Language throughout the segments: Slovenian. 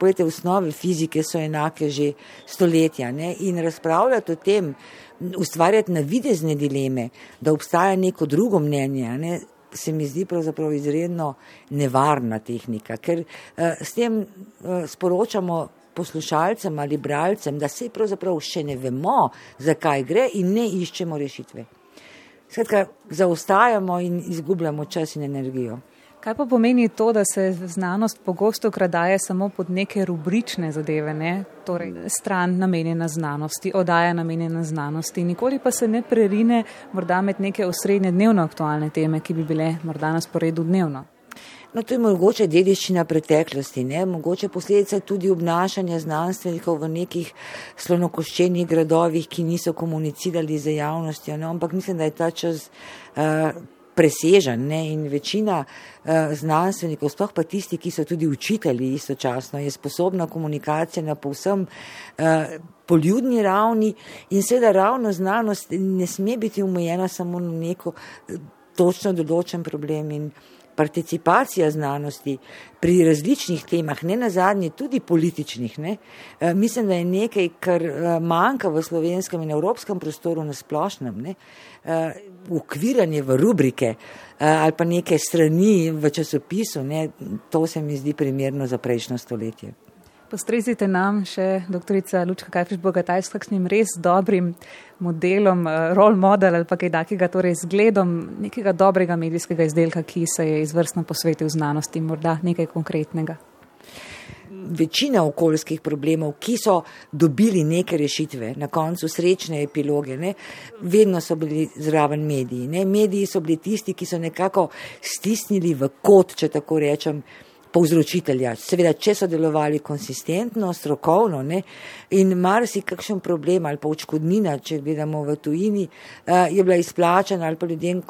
pojete, osnove fizike so enake že stoletja ne? in razpravljati o tem, ustvarjati navidezne dileme, da obstaja neko drugo mnenje, ne? se mi zdi pravzaprav izredno nevarna tehnika, ker uh, s tem uh, sporočamo poslušalcem ali bralcem, da se pravzaprav še ne vemo, zakaj gre in ne iščemo rešitve. Skratka, zaostajamo in izgubljamo čas in energijo. Kaj pa pomeni to, da se znanost pogosto kradaje samo pod neke rubrične zadeve, ne? torej stran namenjena znanosti, odaja namenjena znanosti, nikoli pa se ne prerine morda med neke osrednje dnevno aktualne teme, ki bi bile morda na sporedu dnevno? No, to je mogoče dediščina preteklosti, ne? mogoče posledica tudi obnašanja znanstvenikov v nekih slonokoščenih gradovih, ki niso komunicirali z javnostjo, no? ampak mislim, da je ta čas uh, presežen ne? in večina uh, znanstvenikov, sploh pa tisti, ki so tudi učitelji istočasno, je sposobna komunikacija na povsem uh, poljudni ravni in seveda ravno znanost ne sme biti omejena samo na neko točno določen problem in participacija znanosti pri različnih temah, ne na zadnje tudi političnih, ne, eh, mislim, da je nekaj, kar eh, manjka v slovenskem in evropskem prostoru na splošnem, ne, eh, ukviranje v rubrike ali pa neke strani v časopisu, ne, to se mi zdi primerno za prejšnjo stoletje. Postrezite nam še, doktorica Lučka Kajfriš Bogataj, s kakšnim res dobrim modelom, eh, role model ali pa kaj takega, torej zgledom nekega dobrega medijskega izdelka, ki se je izvrstno posvetil znanosti, morda nekaj konkretnega. Večina okoljskih problemov, ki so dobili neke rešitve, na koncu srečne epiloge, ne, vedno so bili zraven mediji. Ne. Mediji so bili tisti, ki so nekako stisnili v kot, če tako rečem, povzročitelja. Seveda, če so delovali konsistentno, strokovno ne, in marsi kakšen problem ali pa očkodnina, če gledamo v tujini, uh, je bila izplačana ali pa ljudem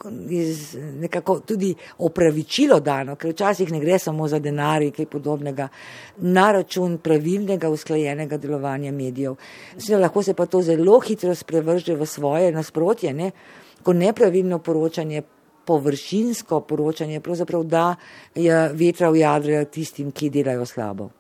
nekako tudi opravičilo dano, ker včasih ne gre samo za denar in kaj podobnega, na račun pravilnega, usklajenega delovanja medijev. Seveda, lahko se pa to zelo hitro sprevrže v svoje nasprotje, ne, ko nepravilno poročanje površinsko poročanje, da je vetra v jadre tistim, ki delajo slabo.